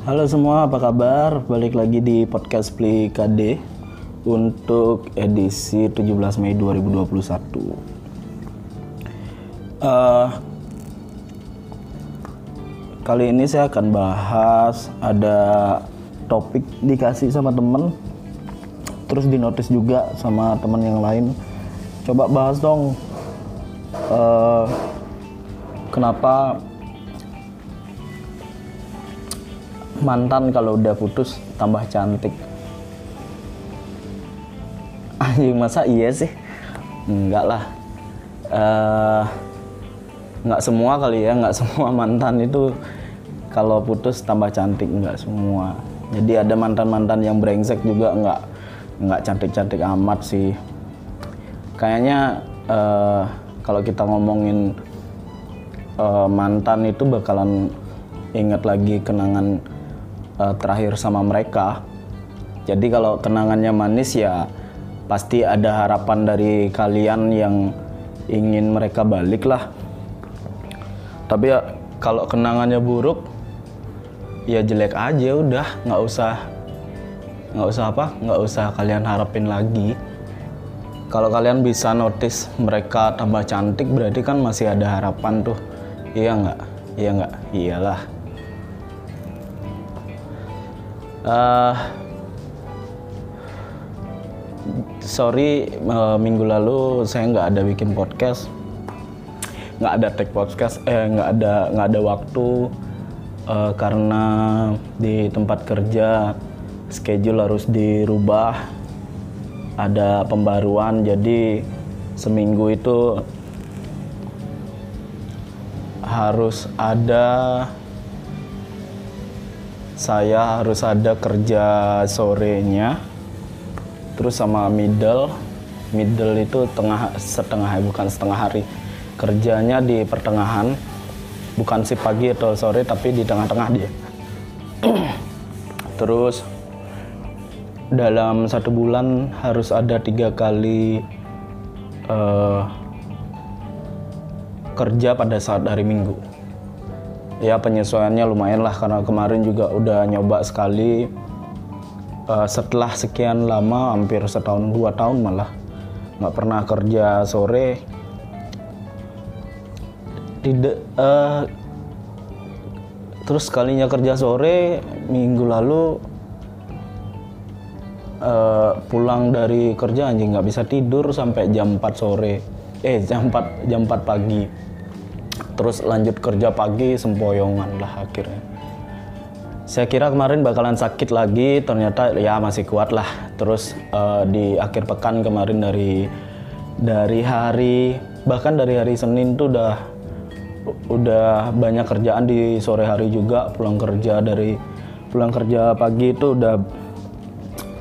Halo semua, apa kabar? Balik lagi di podcast Pli KD untuk edisi 17 Mei 2021. Eh, kali ini saya akan bahas ada topik dikasih sama temen, terus dinotis juga sama teman yang lain. Coba bahas dong, eh, kenapa mantan kalau udah putus tambah cantik. Anjing masa iya sih? Enggak lah. Eh, nggak semua kali ya nggak semua mantan itu kalau putus tambah cantik nggak semua. Jadi ada mantan mantan yang brengsek juga nggak nggak cantik cantik amat sih. Kayaknya eh, kalau kita ngomongin eh, mantan itu bakalan ingat lagi kenangan eh, terakhir sama mereka. Jadi kalau kenangannya manis ya pasti ada harapan dari kalian yang ingin mereka balik lah. Tapi ya kalau kenangannya buruk ya jelek aja udah nggak usah nggak usah apa nggak usah kalian harapin lagi. Kalau kalian bisa notice mereka tambah cantik berarti kan masih ada harapan tuh. Iya nggak? Iya nggak? Iyalah. Eh, sorry eh, minggu lalu saya nggak ada bikin podcast. Nggak ada tag podcast eh nggak ada nggak ada waktu eh, karena di tempat kerja schedule harus dirubah. Ada pembaruan jadi seminggu itu harus ada saya harus ada kerja sorenya terus sama middle. Middle itu tengah setengah hari bukan setengah hari. Kerjanya di pertengahan bukan si pagi atau sore tapi di tengah-tengah dia. Terus dalam satu bulan harus ada tiga kali eh, kerja pada saat hari minggu ya penyesuaiannya lumayan lah karena kemarin juga udah nyoba sekali. Eh, setelah sekian lama hampir setahun dua tahun malah nggak pernah kerja sore. Tidak eh, terus kalinya kerja sore minggu lalu eh, pulang dari kerja anjing nggak bisa tidur sampai jam 4 sore. Eh jam 4 jam 4 pagi terus lanjut kerja pagi sempoyongan lah akhirnya. Saya kira kemarin bakalan sakit lagi, ternyata ya masih kuat lah. Terus eh, di akhir pekan kemarin dari dari hari bahkan dari hari Senin tuh udah udah banyak kerjaan di sore hari juga. Pulang kerja dari pulang kerja pagi itu udah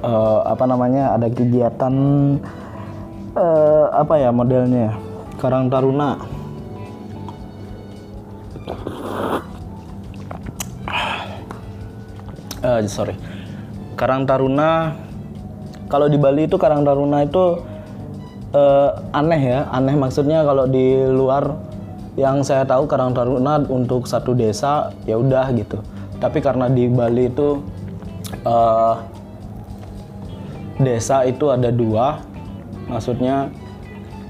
eh, apa namanya ada kegiatan eh, apa ya modelnya? Karang Taruna eh sorry. Karang Taruna kalau di Bali itu Karang Taruna itu eh, aneh ya aneh maksudnya kalau di luar yang saya tahu Karang Taruna untuk satu desa ya udah gitu. Tapi karena di Bali itu eh, desa itu ada dua maksudnya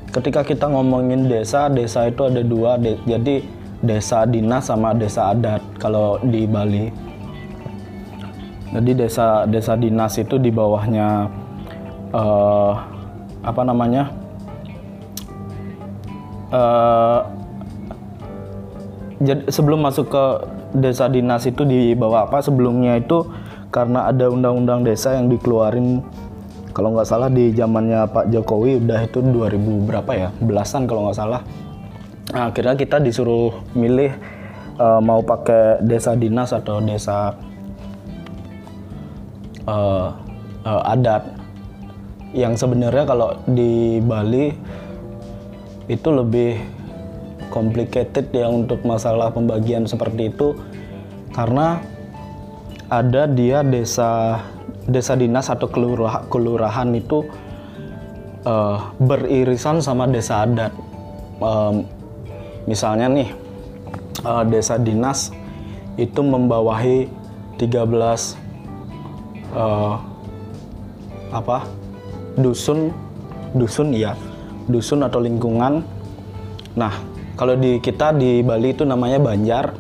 ketika kita ngomongin desa desa itu ada dua de- jadi desa dinas sama desa adat kalau di Bali jadi desa desa dinas itu di bawahnya eh, apa namanya? eh jadi sebelum masuk ke desa dinas itu di bawah apa? Sebelumnya itu karena ada undang-undang desa yang dikeluarin kalau nggak salah di zamannya Pak Jokowi udah itu 2000 berapa ya? Belasan kalau nggak salah. Nah, akhirnya kita disuruh milih eh, mau pakai desa dinas atau desa eh, eh, adat yang sebenarnya kalau di Bali itu lebih complicated ya untuk masalah pembagian seperti itu karena ada dia desa desa dinas atau kelurahan, kelurahan itu eh, beririsan sama desa adat. Em, misalnya nih eh, desa dinas itu membawahi 13 eh, apa? Dusun dusun ya dusun atau lingkungan. Nah kalau di kita di Bali itu namanya Banjar.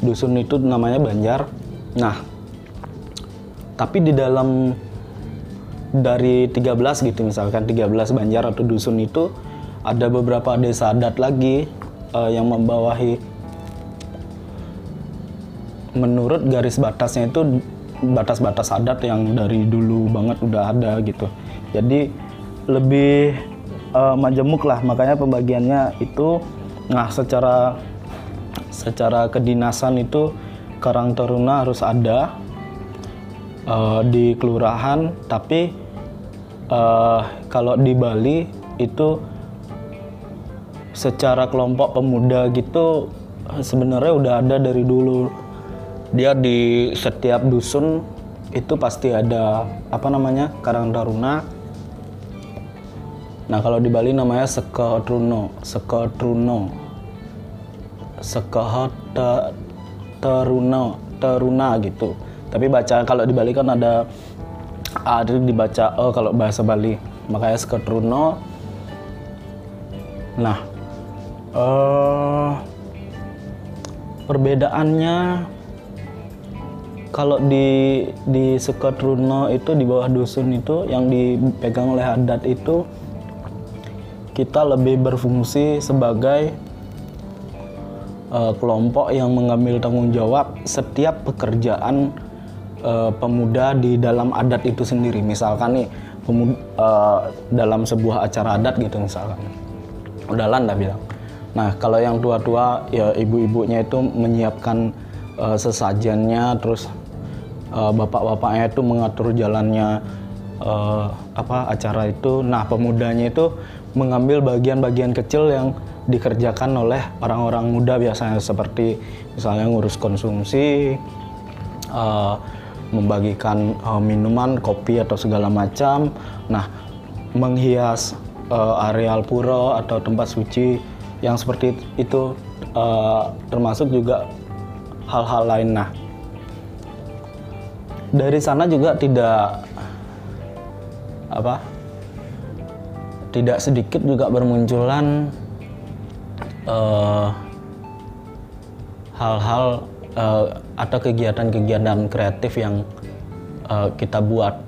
Dusun itu namanya Banjar. Nah tapi di dalam dari 13 gitu misalkan 13 Banjar atau dusun itu ada beberapa desa adat lagi eh, yang membawahi. Menurut garis batasnya itu batas-batas adat yang dari dulu banget udah ada gitu. Jadi lebih eh, majemuk lah. Makanya pembagiannya itu nah secara secara kedinasan itu Karang Taruna harus ada eh, di kelurahan. Tapi eh, kalau di Bali itu secara kelompok pemuda gitu sebenarnya udah ada dari dulu dia di setiap dusun itu pasti ada apa namanya Karang Taruna. Nah kalau di Bali namanya Sekotruno Sekotruno Sekota Teruna Teruna gitu. Tapi baca kalau di Bali kan ada A dibaca E kalau bahasa Bali. Makanya Sekotruno nah eh perbedaannya kalau di di Sekotruno itu di bawah dusun itu yang dipegang oleh adat itu kita lebih berfungsi sebagai uh, kelompok yang mengambil tanggung jawab setiap pekerjaan uh, pemuda di dalam adat itu sendiri. Misalkan nih pemuda, uh, dalam sebuah acara adat gitu misalkan. Udalan dah bilang. Nah, kalau yang tua-tua ya ibu-ibunya itu menyiapkan uh, sesajennya terus uh, bapak-bapaknya itu mengatur jalannya uh, apa acara itu. Nah, pemudanya itu mengambil bagian-bagian kecil yang dikerjakan oleh orang-orang muda biasanya seperti misalnya ngurus konsumsi, uh, membagikan uh, minuman, kopi atau segala macam. Nah, menghias uh, areal pura atau tempat suci yang seperti itu uh, termasuk juga hal-hal lain. Nah, dari sana juga tidak apa tidak sedikit juga bermunculan uh, hal-hal uh, atau kegiatan-kegiatan kreatif yang uh, kita buat.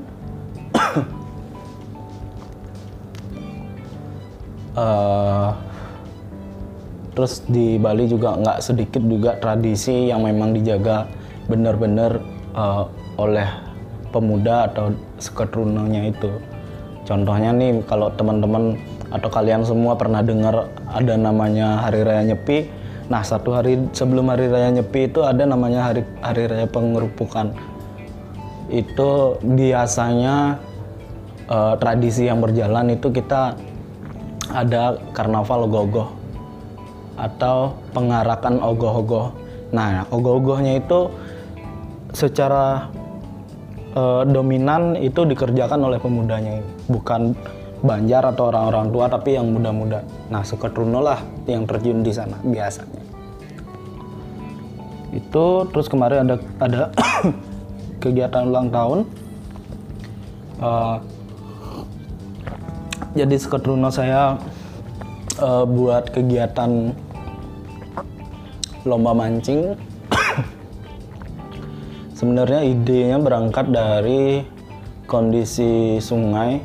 Uh, terus di Bali juga nggak sedikit juga tradisi yang memang dijaga benar-benar uh, oleh pemuda atau seketurunonya itu. Contohnya nih kalau teman-teman atau kalian semua pernah dengar ada namanya Hari Raya Nyepi. Nah satu hari sebelum Hari Raya Nyepi itu ada namanya Hari Hari Raya Pengerupukan. Itu biasanya uh, tradisi yang berjalan itu kita ada karnaval ogoh-ogoh atau pengarakan ogoh-ogoh. Nah ogoh-ogohnya itu secara uh, dominan itu dikerjakan oleh pemudanya bukan Banjar atau orang-orang tua tapi yang muda-muda. Nah, Suketruno lah yang terjun di sana biasanya. Itu terus kemarin ada ada kegiatan ulang tahun. Uh, jadi Suketruno saya uh, buat kegiatan lomba mancing Sebenarnya idenya berangkat dari kondisi sungai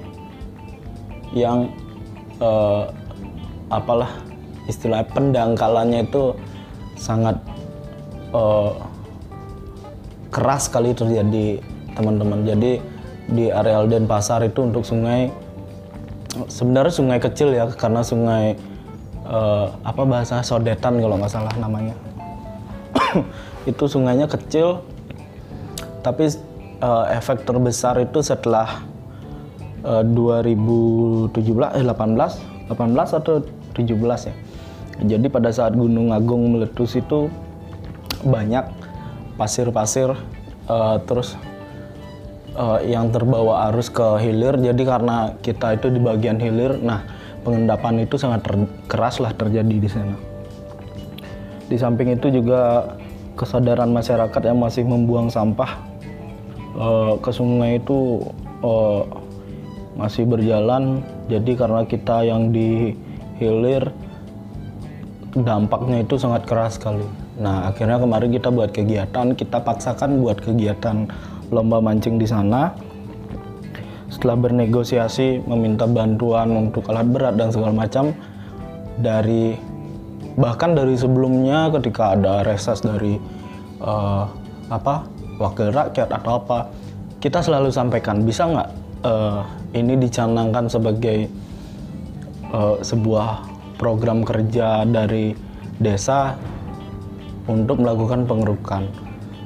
yang eh, apalah istilah pendangkalannya itu sangat eh, keras sekali terjadi teman-teman. Jadi di areal Denpasar itu untuk sungai sebenarnya sungai kecil ya karena sungai eh, apa bahasa Sodetan kalau nggak salah namanya. itu sungainya kecil tapi uh, efek terbesar itu setelah uh, 2017 eh 18 18 atau 17 ya. Jadi pada saat Gunung Agung meletus itu banyak pasir-pasir uh, terus uh, yang terbawa arus ke hilir. Jadi karena kita itu di bagian hilir nah pengendapan itu sangat keras lah terjadi di sana. Di samping itu juga kesadaran masyarakat yang masih membuang sampah uh, ke sungai itu uh, masih berjalan. Jadi karena kita yang di hilir dampaknya itu sangat keras sekali. Nah akhirnya kemarin kita buat kegiatan kita paksakan buat kegiatan lomba mancing di sana. Setelah bernegosiasi meminta bantuan untuk alat berat dan segala macam dari bahkan dari sebelumnya ketika ada reses dari uh, apa wakil rakyat atau apa. Kita selalu sampaikan bisa nggak uh, ini dicanangkan sebagai uh, sebuah program kerja dari desa untuk melakukan pengerukan?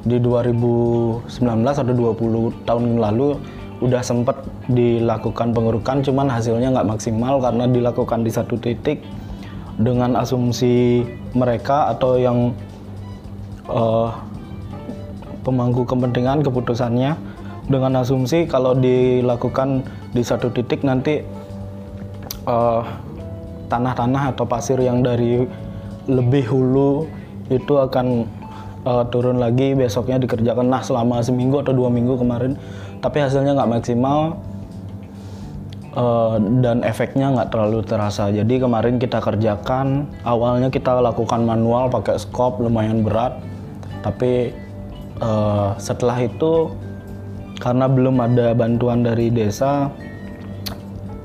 Di 2019 atau 20 tahun lalu udah sempat dilakukan pengurukan cuman hasilnya nggak maksimal karena dilakukan di satu titik dengan asumsi mereka atau yang uh, pemangku kepentingan keputusannya dengan asumsi kalau dilakukan di satu titik nanti eh, tanah-tanah atau pasir yang dari lebih hulu itu akan uh, turun lagi besoknya dikerjakan nah selama seminggu atau dua minggu kemarin tapi hasilnya nggak maksimal uh, dan efeknya nggak terlalu terasa. Jadi kemarin kita kerjakan, awalnya kita lakukan manual pakai scope lumayan berat, tapi uh, setelah itu karena belum ada bantuan dari desa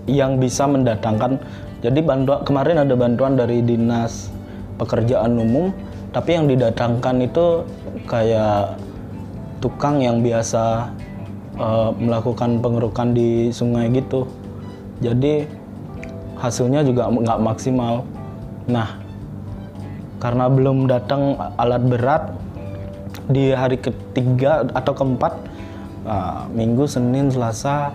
yang bisa mendatangkan. Jadi bantuan kemarin ada bantuan dari dinas pekerjaan umum, tapi yang didatangkan itu kayak tukang yang biasa uh, melakukan pengerukan di sungai gitu jadi hasilnya juga nggak maksimal nah karena belum datang alat berat di hari ketiga atau keempat uh, minggu senin selasa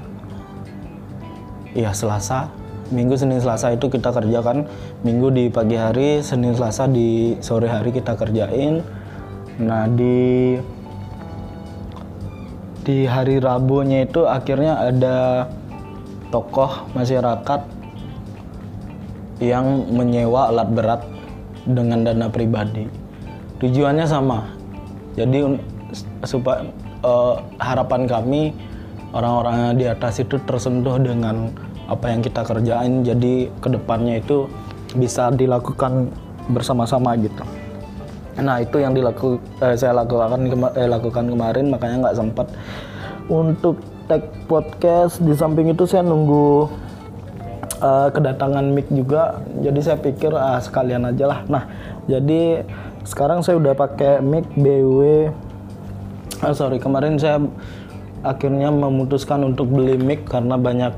ya selasa minggu senin selasa itu kita kerjakan minggu di pagi hari senin selasa di sore hari kita kerjain nah di di hari Rabunya itu akhirnya ada tokoh masyarakat yang menyewa alat berat dengan dana pribadi. Tujuannya sama. Jadi supaya uh, harapan kami orang-orang di atas itu tersentuh dengan apa yang kita kerjain. Jadi ke depannya itu bisa dilakukan bersama-sama gitu. Nah itu yang dilaku, eh, saya lakukan eh, lakukan kemarin makanya nggak sempat untuk tag podcast. Di samping itu saya nunggu uh, kedatangan mic juga. Jadi saya pikir ah sekalian aja lah. Nah jadi sekarang saya udah pakai mic BW. Ah, sorry kemarin saya akhirnya memutuskan untuk beli mic karena banyak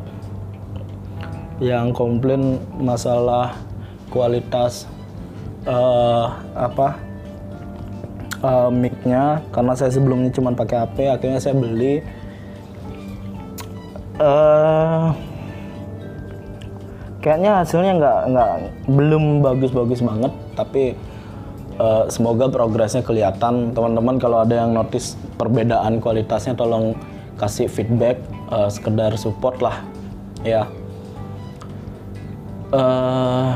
yang komplain masalah kualitas uh, apa uh, mic-nya karena saya sebelumnya cuma pakai HP akhirnya saya beli uh, kayaknya hasilnya nggak nggak belum bagus-bagus banget tapi uh, semoga progresnya kelihatan. Teman-teman kalau ada yang notice perbedaan kualitasnya tolong kasih feedback uh, sekedar support lah ya. Uh,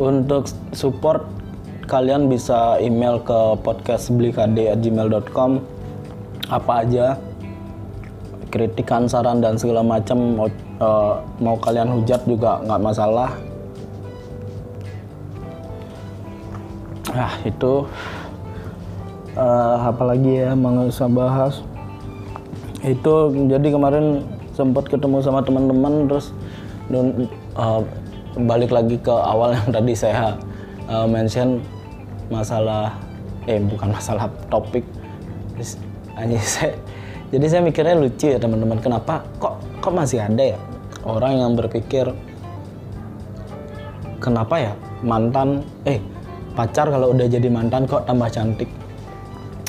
untuk support kalian bisa email ke podcastbelikade@gmail.com apa aja kritikan saran dan segala macam mau, uh, mau kalian hujat juga nggak masalah ah itu uh, apalagi ya mau usah bahas itu jadi kemarin sempat ketemu sama teman-teman terus uh, balik lagi ke awal yang tadi saya uh, mention masalah eh bukan masalah topik. Hanya saya jadi saya mikirnya lucu ya teman-teman kenapa kok kok masih ada ya orang yang berpikir kenapa ya mantan eh pacar kalau udah jadi mantan kok tambah cantik.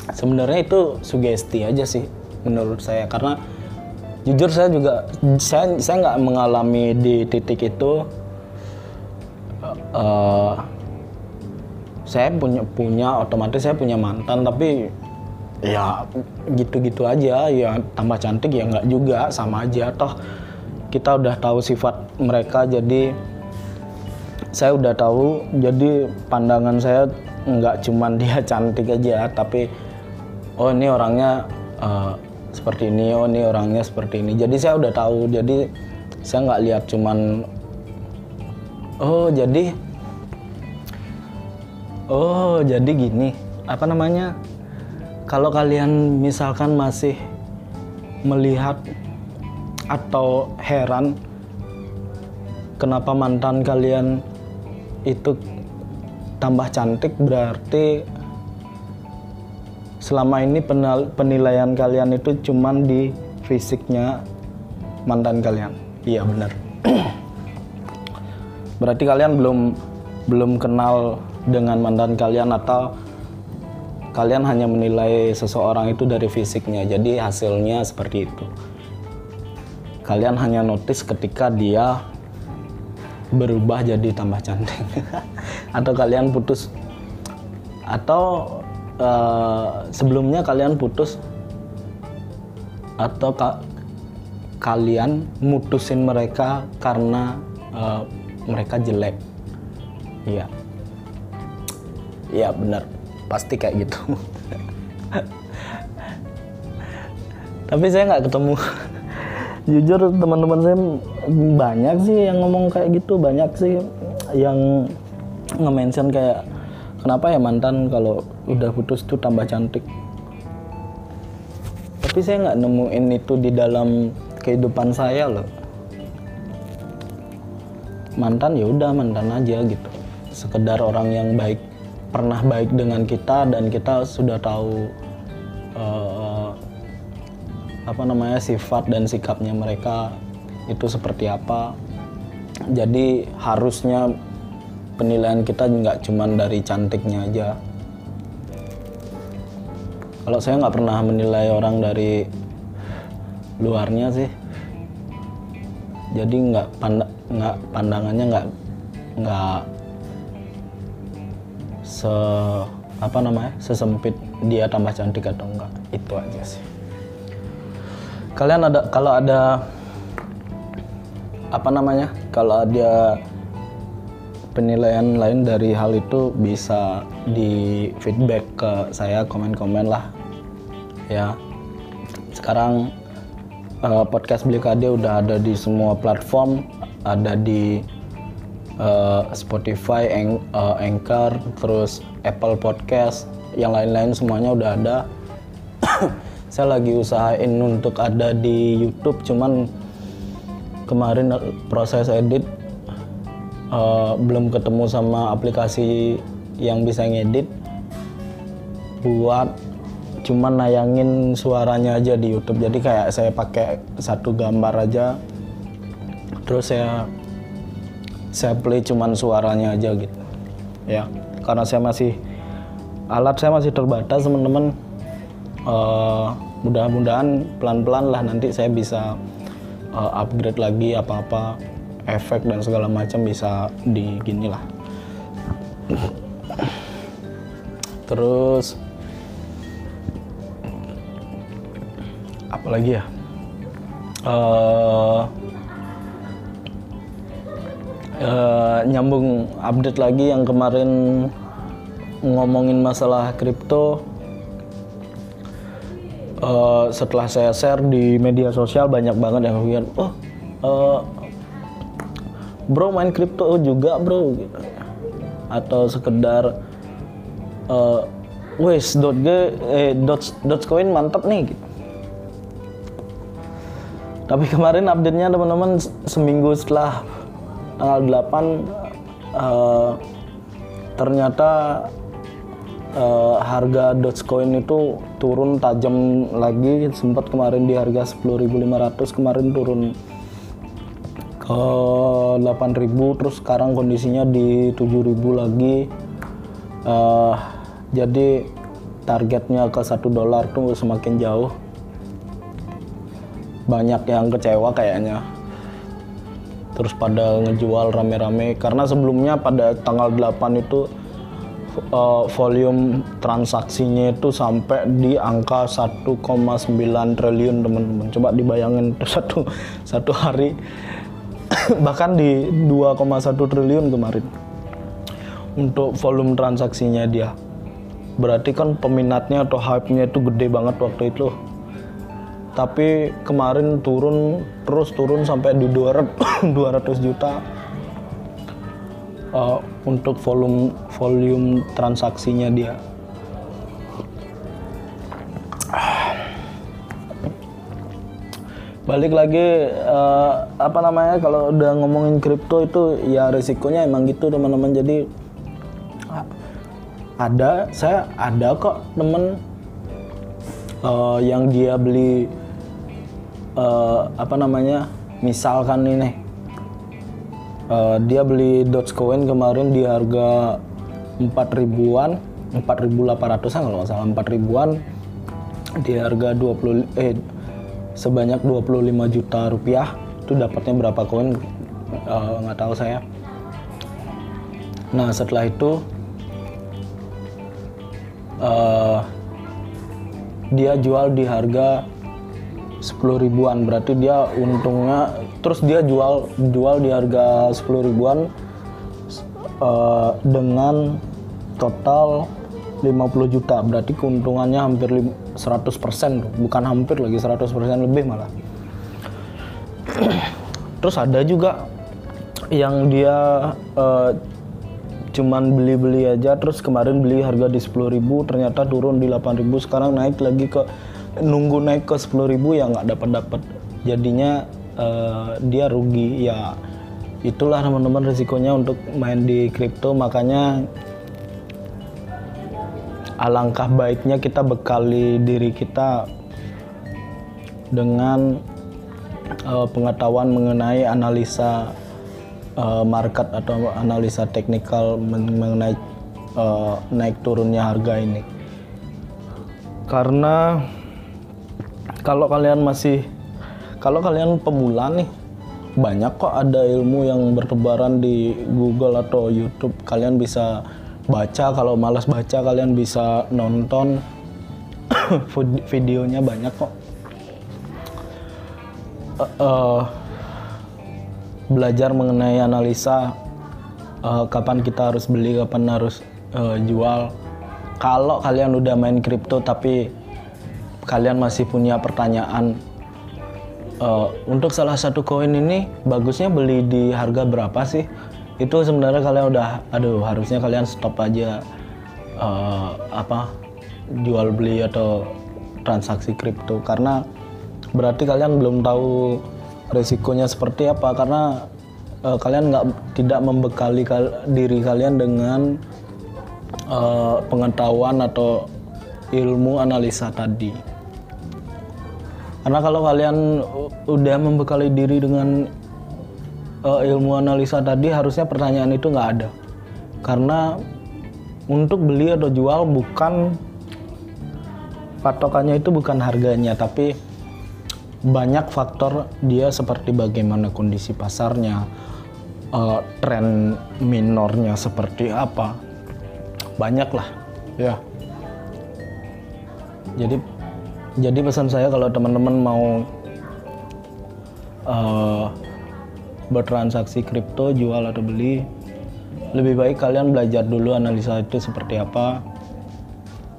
Sebenarnya itu sugesti aja sih menurut saya karena jujur saya juga saya saya nggak mengalami di titik itu. Uh, saya punya punya otomatis saya punya mantan tapi ya gitu-gitu aja. Ya tambah cantik ya nggak juga sama aja. Toh kita udah tahu sifat mereka jadi saya udah tahu jadi pandangan saya nggak cuman dia cantik aja tapi oh ini orangnya uh, seperti ini oh ini orangnya seperti ini. Jadi saya udah tahu jadi saya nggak lihat cuman oh jadi oh jadi gini. Apa namanya? Kalau kalian misalkan masih melihat atau heran kenapa mantan kalian itu tambah cantik berarti selama ini penilaian kalian itu cuman di fisiknya mantan kalian. Iya benar. berarti kalian belum belum kenal dengan mantan kalian atau kalian hanya menilai seseorang itu dari fisiknya. Jadi hasilnya seperti itu. Kalian hanya notice ketika dia berubah jadi tambah cantik. Atau kalian putus. Atau uh, sebelumnya kalian putus. Atau ka kalian mutusin mereka karena uh, mereka jelek. Iya. Iya benar. Pasti kayak gitu. Tapi saya nggak ketemu jujur teman-teman saya banyak sih yang ngomong kayak gitu banyak sih yang nge-mention kayak kenapa ya mantan kalau udah putus tuh tambah cantik? Tapi saya nggak nemuin itu di dalam kehidupan saya loh. Mantan ya udah mantan aja gitu. Sekedar orang yang baik pernah baik dengan kita dan kita sudah tahu uh, apa namanya sifat dan sikapnya mereka itu seperti apa. Jadi harusnya penilaian kita nggak cuma dari cantiknya aja. Kalau saya nggak pernah menilai orang dari luarnya sih. Jadi nggak pand nggak pandangannya nggak nggak se apa namanya sesempit dia tambah cantik atau enggak itu aja sih kalian ada kalau ada apa namanya kalau ada penilaian lain dari hal itu bisa di feedback ke saya komen-komen lah. Ya. Sekarang uh, podcast Blikade udah ada di semua platform. Ada di uh, Spotify, Eng, uh, Anchor, terus Apple Podcast, yang lain-lain semuanya udah ada. saya lagi usahain untuk ada di YouTube cuman kemarin proses edit uh, belum ketemu sama aplikasi yang bisa ngedit buat cuman nayangin suaranya aja di YouTube. Jadi kayak saya pakai satu gambar aja terus saya saya play cuman suaranya aja gitu. Ya karena saya masih alat saya masih terbatas teman-teman. Uh, mudah-mudahan pelan-pelan lah nanti saya bisa uh, upgrade lagi apa-apa efek dan segala macam bisa di gini lah. Terus apalagi ya? Uh, uh, nyambung update lagi yang kemarin ngomongin masalah kripto uh, setelah saya share di media sosial banyak banget yang bilang oh uh, bro main kripto juga bro gitu. Atau sekedar uh, wes dot eh dot dogecoin mantap nih gitu. Tapi kemarin update-nya teman-teman seminggu setelah tanggal 8 uh, ternyata uh, harga Dogecoin itu turun tajam lagi. Sempat kemarin di harga 10.500 kemarin turun ke 8.000 terus sekarang kondisinya di 7.000 lagi. Uh, jadi targetnya ke satu dolar tuh semakin jauh. Banyak yang kecewa kayaknya. Terus pada ngejual rame-rame. Karena sebelumnya pada tanggal 8 itu uh, volume transaksinya itu sampai di angka 1,9 triliun teman-teman. Coba dibayangin satu satu hari bahkan di 2,1 triliun kemarin. untuk volume transaksinya dia. Berarti kan peminatnya atau hype-nya itu gede banget waktu itu. Tapi kemarin turun terus turun sampai di 200 200 juta uh, untuk volume volume transaksinya dia. Balik lagi uh, apa namanya kalau udah ngomongin kripto itu ya risikonya emang gitu teman-teman. Jadi ada saya ada kok temen uh, yang dia beli uh, apa namanya misalkan ini uh, dia beli Dogecoin kemarin di harga 4 ribuan 4.800an kalau nggak salah. 4 ribuan di harga 20 eh sebanyak 25 juta rupiah. Itu dapatnya berapa koin? Nggak uh, tahu saya. Nah setelah itu uh, dia jual di harga 10 ribuan. Berarti dia untungnya terus dia jual jual di harga 10 ribuan uh, dengan total 50 juta. Berarti keuntungannya hampir 100% bukan hampir lagi 100% lebih malah. Terus ada juga yang dia uh, cuman beli-beli aja. Terus kemarin beli harga di 10.000 ternyata turun di 8.000 sekarang naik lagi ke nunggu naik ke 10.000 ya nggak dapat dapat jadinya uh, dia rugi. Ya itulah teman-teman risikonya untuk main di kripto. Makanya alangkah baiknya kita bekali diri kita dengan uh, pengetahuan mengenai analisa uh, market atau analisa teknikal mengenai uh, naik turunnya harga ini. Karena kalau kalian masih kalau kalian pemula nih banyak kok ada ilmu yang bertebaran di Google atau YouTube. Kalian bisa baca kalau malas baca kalian bisa nonton videonya banyak kok. Uh, uh, belajar mengenai analisa uh, kapan kita harus beli, kapan harus uh, jual. Kalau kalian udah main kripto tapi kalian masih punya pertanyaan uh, untuk salah satu koin ini bagusnya beli di harga berapa sih? Itu sebenarnya kalian udah, aduh harusnya kalian stop aja uh, apa jual beli atau transaksi kripto karena berarti kalian belum tahu resikonya seperti apa karena uh, kalian nggak tidak membekali kal diri kalian dengan uh, pengetahuan atau ilmu analisa tadi. Karena kalau kalian udah membekali diri dengan uh, ilmu analisa tadi, harusnya pertanyaan itu nggak ada. Karena untuk beli atau jual bukan patokannya itu bukan harganya, tapi banyak faktor dia seperti bagaimana kondisi pasarnya, uh, tren minornya seperti apa, banyak lah, ya. Jadi jadi pesan saya kalau teman-teman mau uh, bertransaksi kripto, jual atau beli, lebih baik kalian belajar dulu analisa itu seperti apa,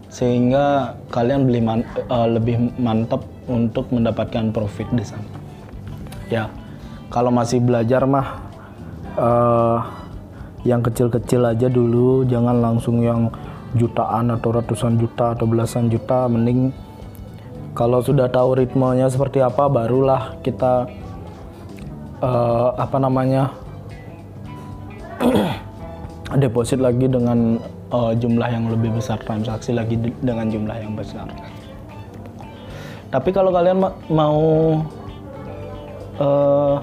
sehingga kalian beli man, uh, lebih mantap untuk mendapatkan profit di sana. Ya, kalau masih belajar mah uh, yang kecil-kecil aja dulu, jangan langsung yang jutaan atau ratusan juta atau belasan juta. Mending kalau sudah tahu ritmenya seperti apa, barulah kita uh, apa namanya deposit lagi dengan uh, jumlah yang lebih besar transaksi lagi dengan jumlah yang besar. Tapi kalau kalian ma mau uh,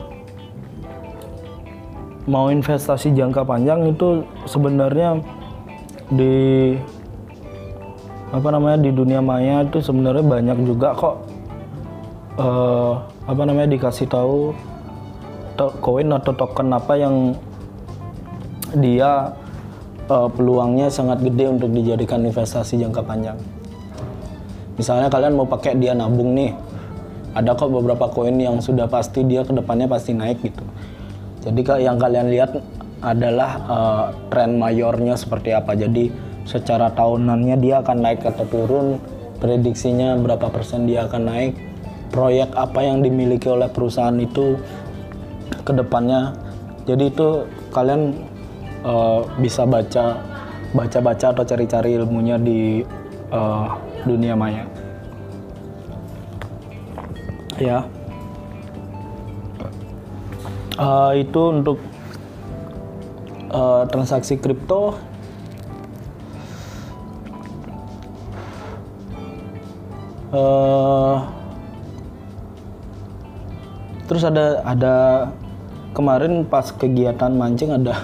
mau investasi jangka panjang itu sebenarnya di apa namanya di dunia maya itu sebenarnya banyak juga kok uh, apa namanya dikasih tahu koin atau token apa yang dia uh, peluangnya sangat gede untuk dijadikan investasi jangka panjang. Misalnya kalian mau pakai dia nabung nih, ada kok beberapa koin yang sudah pasti dia ke depannya pasti naik gitu. Jadi yang kalian lihat adalah uh, tren mayornya seperti apa. Jadi secara tahunannya dia akan naik atau turun, prediksinya berapa persen dia akan naik, proyek apa yang dimiliki oleh perusahaan itu ke depannya. Jadi itu kalian uh, bisa baca baca-baca atau cari-cari ilmunya di uh, dunia maya. Ya. Uh, itu untuk uh, transaksi kripto uh, terus ada ada kemarin pas kegiatan mancing ada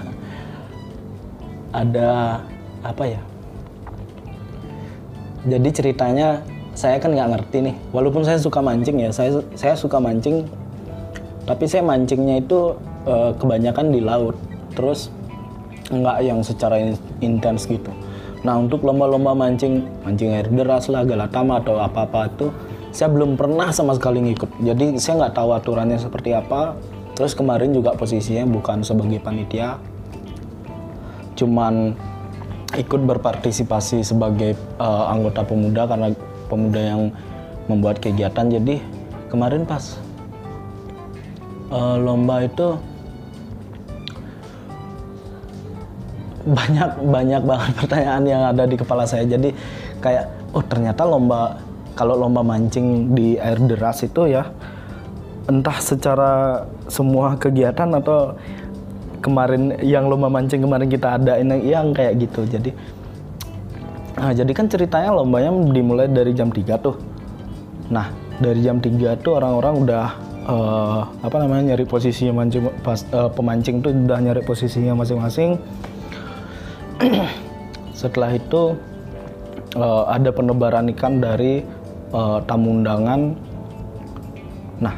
ada apa ya? Jadi ceritanya saya kan nggak ngerti nih. Walaupun saya suka mancing ya saya saya suka mancing tapi saya mancingnya itu uh, kebanyakan di laut. Terus nggak yang secara intens gitu. Nah untuk lomba-lomba mancing mancing air deras lah galatama atau apa-apa itu saya belum pernah sama sekali ngikut. Jadi saya nggak tahu aturannya seperti apa. Terus kemarin juga posisinya bukan sebagai panitia. Cuman ikut berpartisipasi sebagai uh, anggota pemuda karena pemuda yang membuat kegiatan. Jadi kemarin pas uh, lomba itu banyak banyak banget pertanyaan yang ada di kepala saya. Jadi kayak oh ternyata lomba kalau lomba mancing di air deras itu ya entah secara semua kegiatan atau kemarin yang lomba mancing kemarin kita ada ini yang kayak gitu. Jadi nah jadi kan ceritanya lombanya dimulai dari jam 3 tuh. Nah dari jam 3 tuh orang-orang udah uh, apa namanya nyari posisi mancing pas uh, pemancing tuh udah nyari posisinya masing-masing. Setelah itu uh, ada penebaran ikan dari uh, tamu undangan. Nah,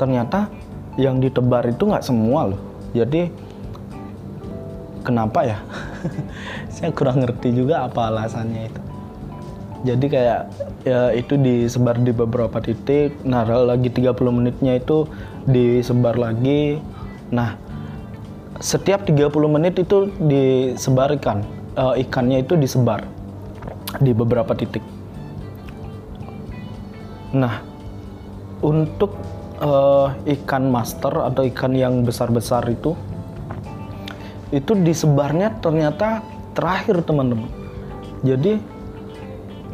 ternyata yang ditebar itu nggak semua loh. Jadi kenapa ya? Saya kurang ngerti juga apa alasannya itu. Jadi kayak ya itu disebar di beberapa titik. Nah, lagi 30 menitnya itu disebar lagi. Nah, setiap 30 menit itu disebarkan uh, ikannya itu disebar di beberapa titik. Nah, untuk uh, ikan master atau ikan yang besar-besar itu itu disebarnya ternyata terakhir teman-teman. Jadi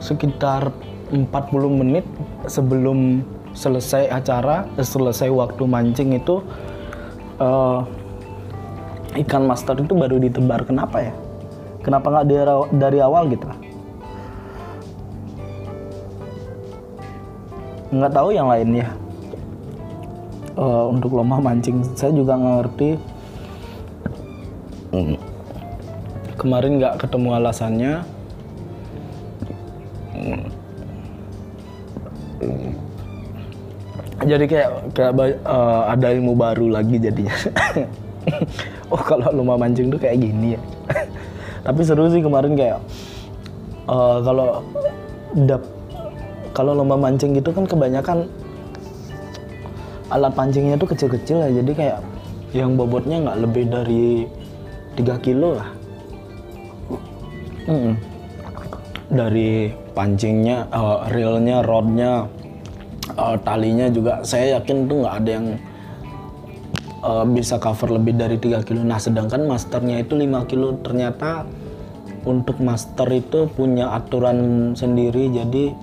sekitar 40 menit sebelum selesai acara, selesai waktu mancing itu uh, ikan master itu baru ditebar. Kenapa ya? Kenapa nggak dari, dari awal gitu nggak tahu yang lainnya uh, untuk lomba mancing saya juga nggak ngerti. Hmm. kemarin nggak ketemu alasannya. Hmm. jadi kayak kayak uh, ada ilmu baru lagi jadinya. Oh kalau lomba mancing tuh kayak gini ya. Tapi seru sih kemarin kayak uh, kalau dap kalau lomba mancing gitu kan kebanyakan alat pancingnya tuh kecil-kecil ya jadi kayak yang bobotnya nggak lebih dari 3 kilo lah hmm. dari pancingnya uh, reelnya rodnya uh, talinya juga saya yakin tuh nggak ada yang uh, bisa cover lebih dari 3 kilo. Nah, sedangkan masternya itu 5 kilo. Ternyata untuk master itu punya aturan sendiri. Jadi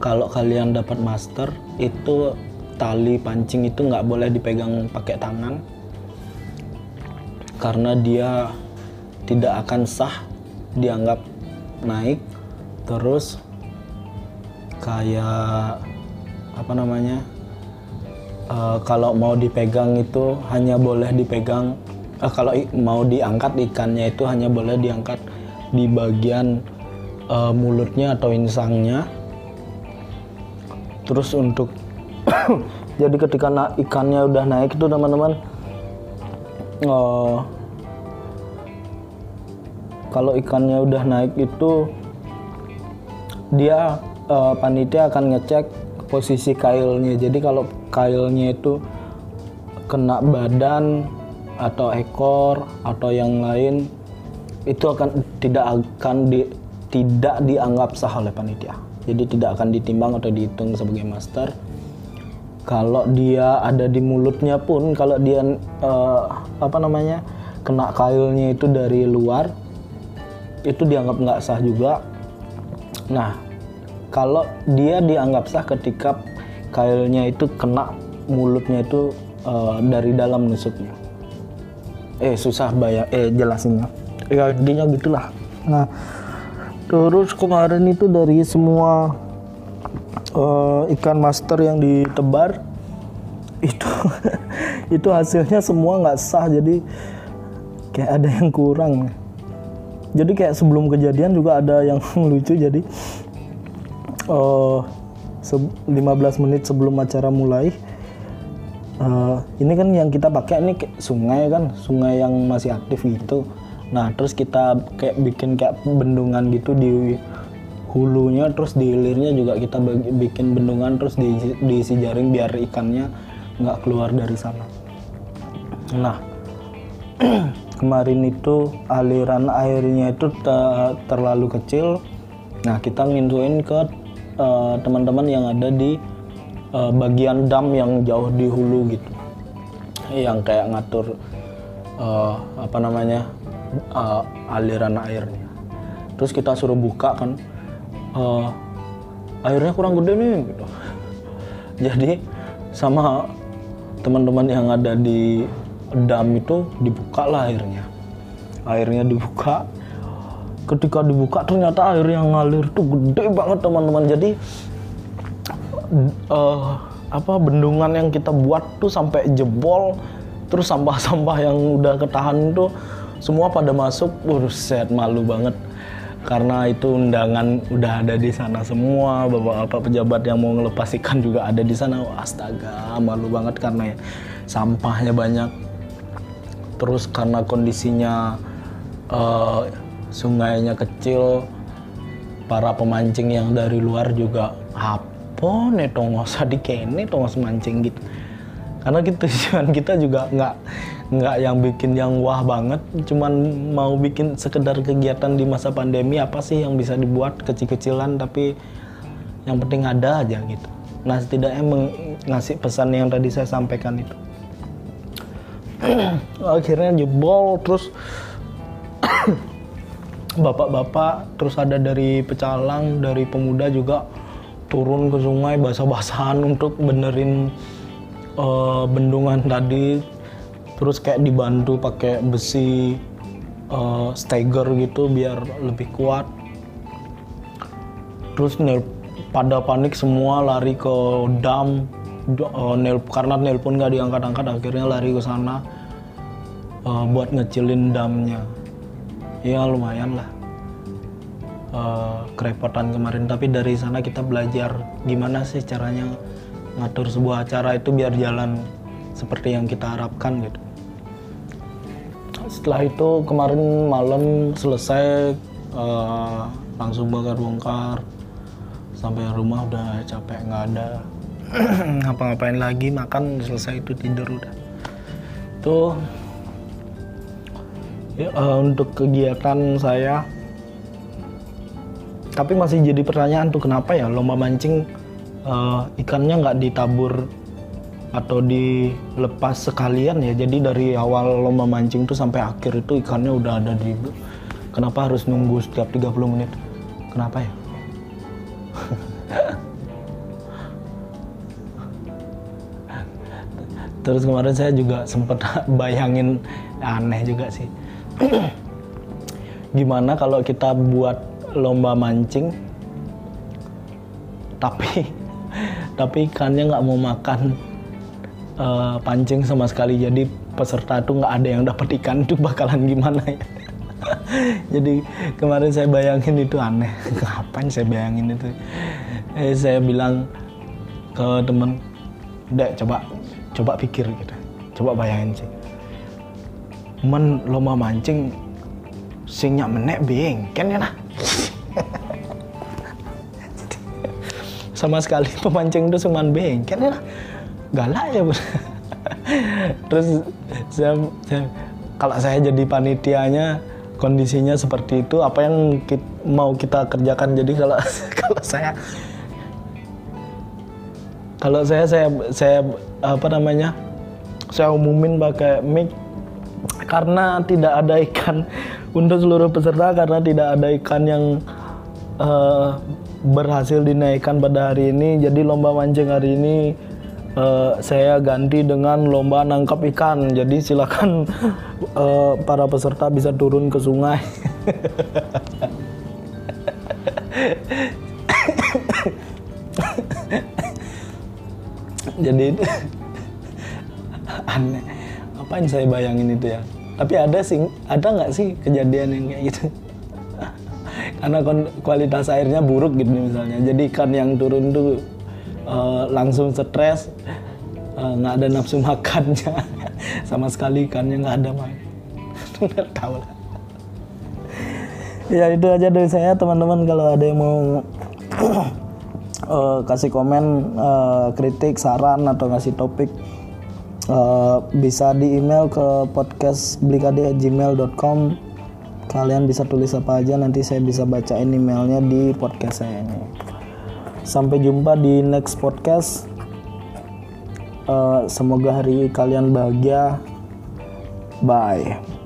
kalau kalian dapat master itu tali pancing itu nggak boleh dipegang pakai tangan. Karena dia tidak akan sah dianggap naik. Terus kayak apa namanya uh, kalau mau dipegang itu hanya boleh dipegang uh, kalau mau diangkat ikannya itu hanya boleh diangkat di bagian uh, mulutnya atau insangnya terus untuk jadi ketika na ikannya udah naik itu teman-teman uh, kalau ikannya udah naik itu dia uh, panitia akan ngecek posisi kailnya jadi kalau kailnya itu kena badan atau ekor atau yang lain itu akan tidak akan di, tidak dianggap sah oleh panitia. Jadi tidak akan ditimbang atau dihitung sebagai master. Kalau dia ada di mulutnya pun, kalau dia uh, apa namanya kena kailnya itu dari luar, itu dianggap nggak sah juga. Nah, kalau dia dianggap sah ketika kailnya itu kena mulutnya itu uh, dari dalam nusuknya. Eh susah bayar, eh jelasinnya. Ya intinya gitulah. Nah, terus kemarin itu dari semua uh, ikan master yang ditebar itu itu hasilnya semua nggak sah. Jadi kayak ada yang kurang. Jadi kayak sebelum kejadian juga ada yang lucu. Jadi uh, 15 menit sebelum acara mulai uh, ini kan yang kita pakai ini sungai kan sungai yang masih aktif gitu nah terus kita kayak bikin kayak bendungan gitu di hulunya terus di hilirnya juga kita bikin bendungan terus di, diisi jaring biar ikannya nggak keluar dari sana. Nah kemarin itu aliran airnya itu te terlalu kecil. Nah kita ngintuin ke uh, teman-teman yang ada di uh, bagian dam yang jauh di hulu gitu. Yang kayak ngatur uh, apa namanya uh, aliran airnya. Terus kita suruh buka kan uh, airnya kurang gede nih gitu. Jadi sama teman-teman yang ada di dam itu dibuka lah airnya. Airnya dibuka. Ketika dibuka ternyata air yang ngalir tuh gede banget teman-teman. Jadi uh, apa bendungan yang kita buat tuh sampai jebol. Terus sampah-sampah yang udah ketahan tuh semua pada masuk set malu banget. Karena itu undangan udah ada di sana semua. Bapak-bapak pejabat yang mau ngelepas ikan juga ada di sana. Astaga malu banget karena ya, sampahnya banyak. Terus karena kondisinya uh, sungainya kecil para pemancing yang dari luar juga apa nih nggak usah dikene tongos mancing gitu? Karena kita tujuan kita juga nggak nggak yang bikin yang wah banget cuman mau bikin sekedar kegiatan di masa pandemi apa sih yang bisa dibuat kecil-kecilan tapi yang penting ada aja gitu. Nah setidaknya ngasih pesan yang tadi saya sampaikan itu. Akhirnya jebol terus bapak-bapak terus ada dari pecalang dari pemuda juga turun ke sungai basah-basahan untuk benerin uh, bendungan tadi terus kayak dibantu pakai besi uh, stagger gitu biar lebih kuat. Terus nel pada panik semua lari ke dam. Uh, nel karena nelpon nggak diangkat-angkat akhirnya lari ke sana uh, buat ngecilin damnya. Ya lumayan lah. Uh, kerepotan kemarin. Tapi dari sana kita belajar gimana sih caranya ngatur sebuah acara itu biar jalan seperti yang kita harapkan gitu setelah itu kemarin malam selesai uh, langsung bongkar-bongkar sampai rumah udah capek nggak ada ngapa-ngapain lagi makan selesai itu tidur udah. Tuh ya, uh, untuk kegiatan saya. Tapi masih jadi pertanyaan tuh kenapa ya lomba mancing uh, ikannya nggak ditabur atau dilepas sekalian ya. Jadi dari awal lomba mancing tuh sampai akhir itu ikannya udah ada di kenapa harus nunggu setiap 30 menit? Kenapa ya? Terus kemarin saya juga sempat bayangin aneh juga sih. Gimana kalau kita buat lomba mancing tapi tapi ikannya nggak mau makan uh, pancing sama sekali. Jadi peserta tuh nggak ada yang dapat ikan itu bakalan gimana ya? Jadi kemarin saya bayangin itu aneh. Ngapain saya bayangin itu? Eh, saya bilang ke temen dek coba coba pikir gitu. Coba bayangin sih. Men lomba mancing singnya menek bing kan ya nah sama sekali pemancing itu cuma beng kan ya galak ya bos. Terus saya, saya kalau saya jadi panitianya kondisinya seperti itu apa yang ki- mau kita kerjakan? Jadi kalau kalau saya kalau saya saya saya apa namanya saya umumin pakai mic karena tidak ada ikan untuk seluruh peserta karena tidak ada ikan yang eh, berhasil dinaikkan pada hari ini. Jadi lomba mancing hari ini eh, saya ganti dengan lomba nangkap ikan. Jadi silakan eh, para peserta bisa turun ke sungai. Jadi aneh. Apain saya bayangin itu ya? Tapi ada sih ada nggak sih kejadian yang kayak gitu? Karena kualitas airnya buruk gitu misalnya. Jadi ikan yang turun tuh eh, langsung stres eh, nggak ada nafsu makannya. Sama sekali ikannya nggak ada mah nggak tahu lah. Ya itu aja dari saya teman-teman. Kalau ada yang mau eh, kasih komen eh, kritik saran atau ngasih topik eh, bisa di email ke podcast blikade@gmail.com kalian bisa tulis apa aja nanti saya bisa bacain emailnya di podcast saya ini sampai jumpa di next podcast. Eh, semoga hari kalian bahagia. Bye